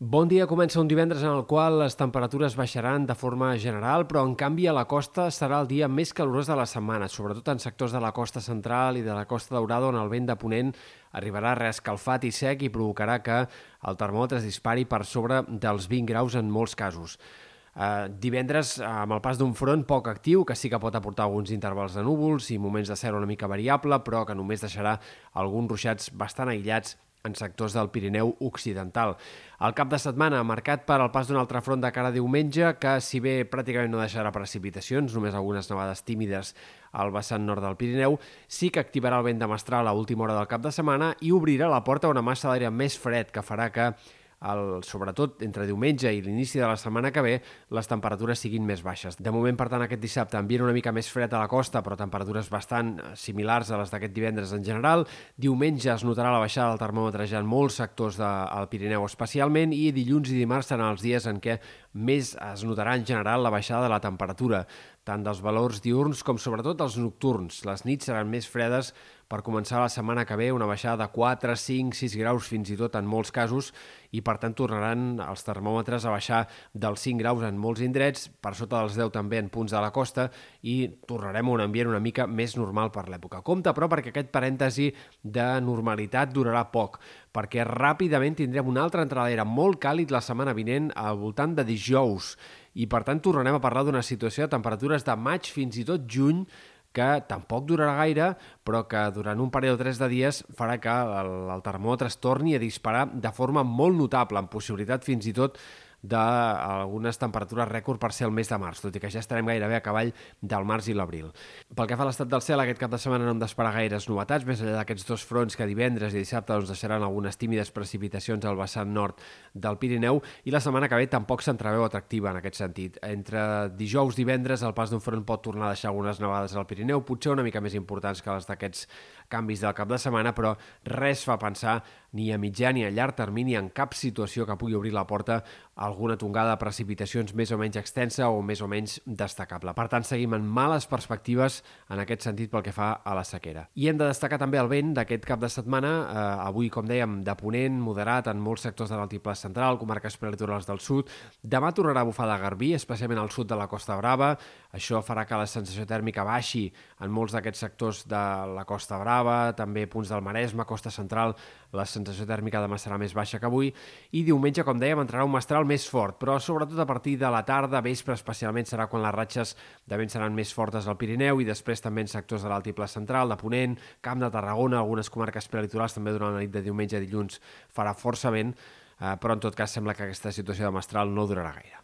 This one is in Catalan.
Bon dia comença un divendres en el qual les temperatures baixaran de forma general, però en canvi a la costa serà el dia més calorós de la setmana, sobretot en sectors de la costa central i de la costa daurada on el vent de ponent arribarà reescalfat i sec i provocarà que el termòmetre es dispari per sobre dels 20 graus en molts casos. Uh, divendres, amb el pas d'un front poc actiu, que sí que pot aportar alguns intervals de núvols i moments de cel una mica variable, però que només deixarà alguns ruixats bastant aïllats en sectors del Pirineu Occidental. El cap de setmana marcat per al pas d'un altre front de cara a diumenge que, si bé pràcticament no deixarà precipitacions, només algunes nevades tímides al vessant nord del Pirineu, sí que activarà el vent de mestral a l'última hora del cap de setmana i obrirà la porta a una massa d'aire més fred que farà que el, sobretot entre diumenge i l'inici de la setmana que ve, les temperatures siguin més baixes. De moment, per tant, aquest dissabte ambient una mica més fred a la costa, però temperatures bastant eh, similars a les d'aquest divendres en general. Diumenge es notarà la baixada del termòmetre ja en molts sectors del Pirineu especialment i dilluns i dimarts seran els dies en què més es notarà en general la baixada de la temperatura, tant dels valors diurns com sobretot els nocturns. Les nits seran més fredes per començar la setmana que ve, una baixada de 4, 5, 6 graus fins i tot en molts casos i per tant tornaran els termòmetres a baixar dels 5 graus en molts indrets, per sota dels 10 també en punts de la costa i tornarem a un ambient una mica més normal per l'època. Compte però perquè aquest parèntesi de normalitat durarà poc, perquè ràpidament tindrem una altra entrada molt càlid la setmana vinent al voltant de dijous. I per tant tornarem a parlar d'una situació de temperatures de maig fins i tot juny que tampoc durarà gaire, però que durant un parell o tres de dies farà que el, el termòmetre es torni a disparar de forma molt notable, amb possibilitat fins i tot d'algunes temperatures rècord per ser el mes de març, tot i que ja estarem gairebé a cavall del març i l'abril. Pel que fa a l'estat del cel, aquest cap de setmana no hem d'esperar gaires novetats, més enllà d'aquests dos fronts que divendres i dissabte doncs, deixaran algunes tímides precipitacions al vessant nord del Pirineu i la setmana que ve tampoc s'entreveu atractiva en aquest sentit. Entre dijous i divendres el pas d'un front pot tornar a deixar algunes nevades al Pirineu, potser una mica més importants que les d'aquests canvis del cap de setmana, però res fa pensar ni a mitjà ni a llarg termini en cap situació que pugui obrir la porta a alguna tongada de precipitacions més o menys extensa o més o menys destacable. Per tant, seguim en males perspectives en aquest sentit pel que fa a la sequera. I hem de destacar també el vent d'aquest cap de setmana, eh, avui, com dèiem, de ponent, moderat en molts sectors de l'altiplà central, comarques prelitorals del sud. Demà tornarà a bufar de garbí, especialment al sud de la Costa Brava. Això farà que la sensació tèrmica baixi en molts d'aquests sectors de la Costa Brava, també punts del Maresme, Costa Central, la sensació tèrmica demà serà més baixa que avui. I diumenge, com dèiem, entrarà un mestral més fort, però sobretot a partir de la tarda, vespre especialment, serà quan les ratxes de vent seran més fortes al Pirineu i després també en sectors de l'altiplà central, de Ponent, Camp de Tarragona, algunes comarques prelitorals també durant la nit de diumenge a dilluns farà força vent, eh, però en tot cas sembla que aquesta situació de mestral no durarà gaire.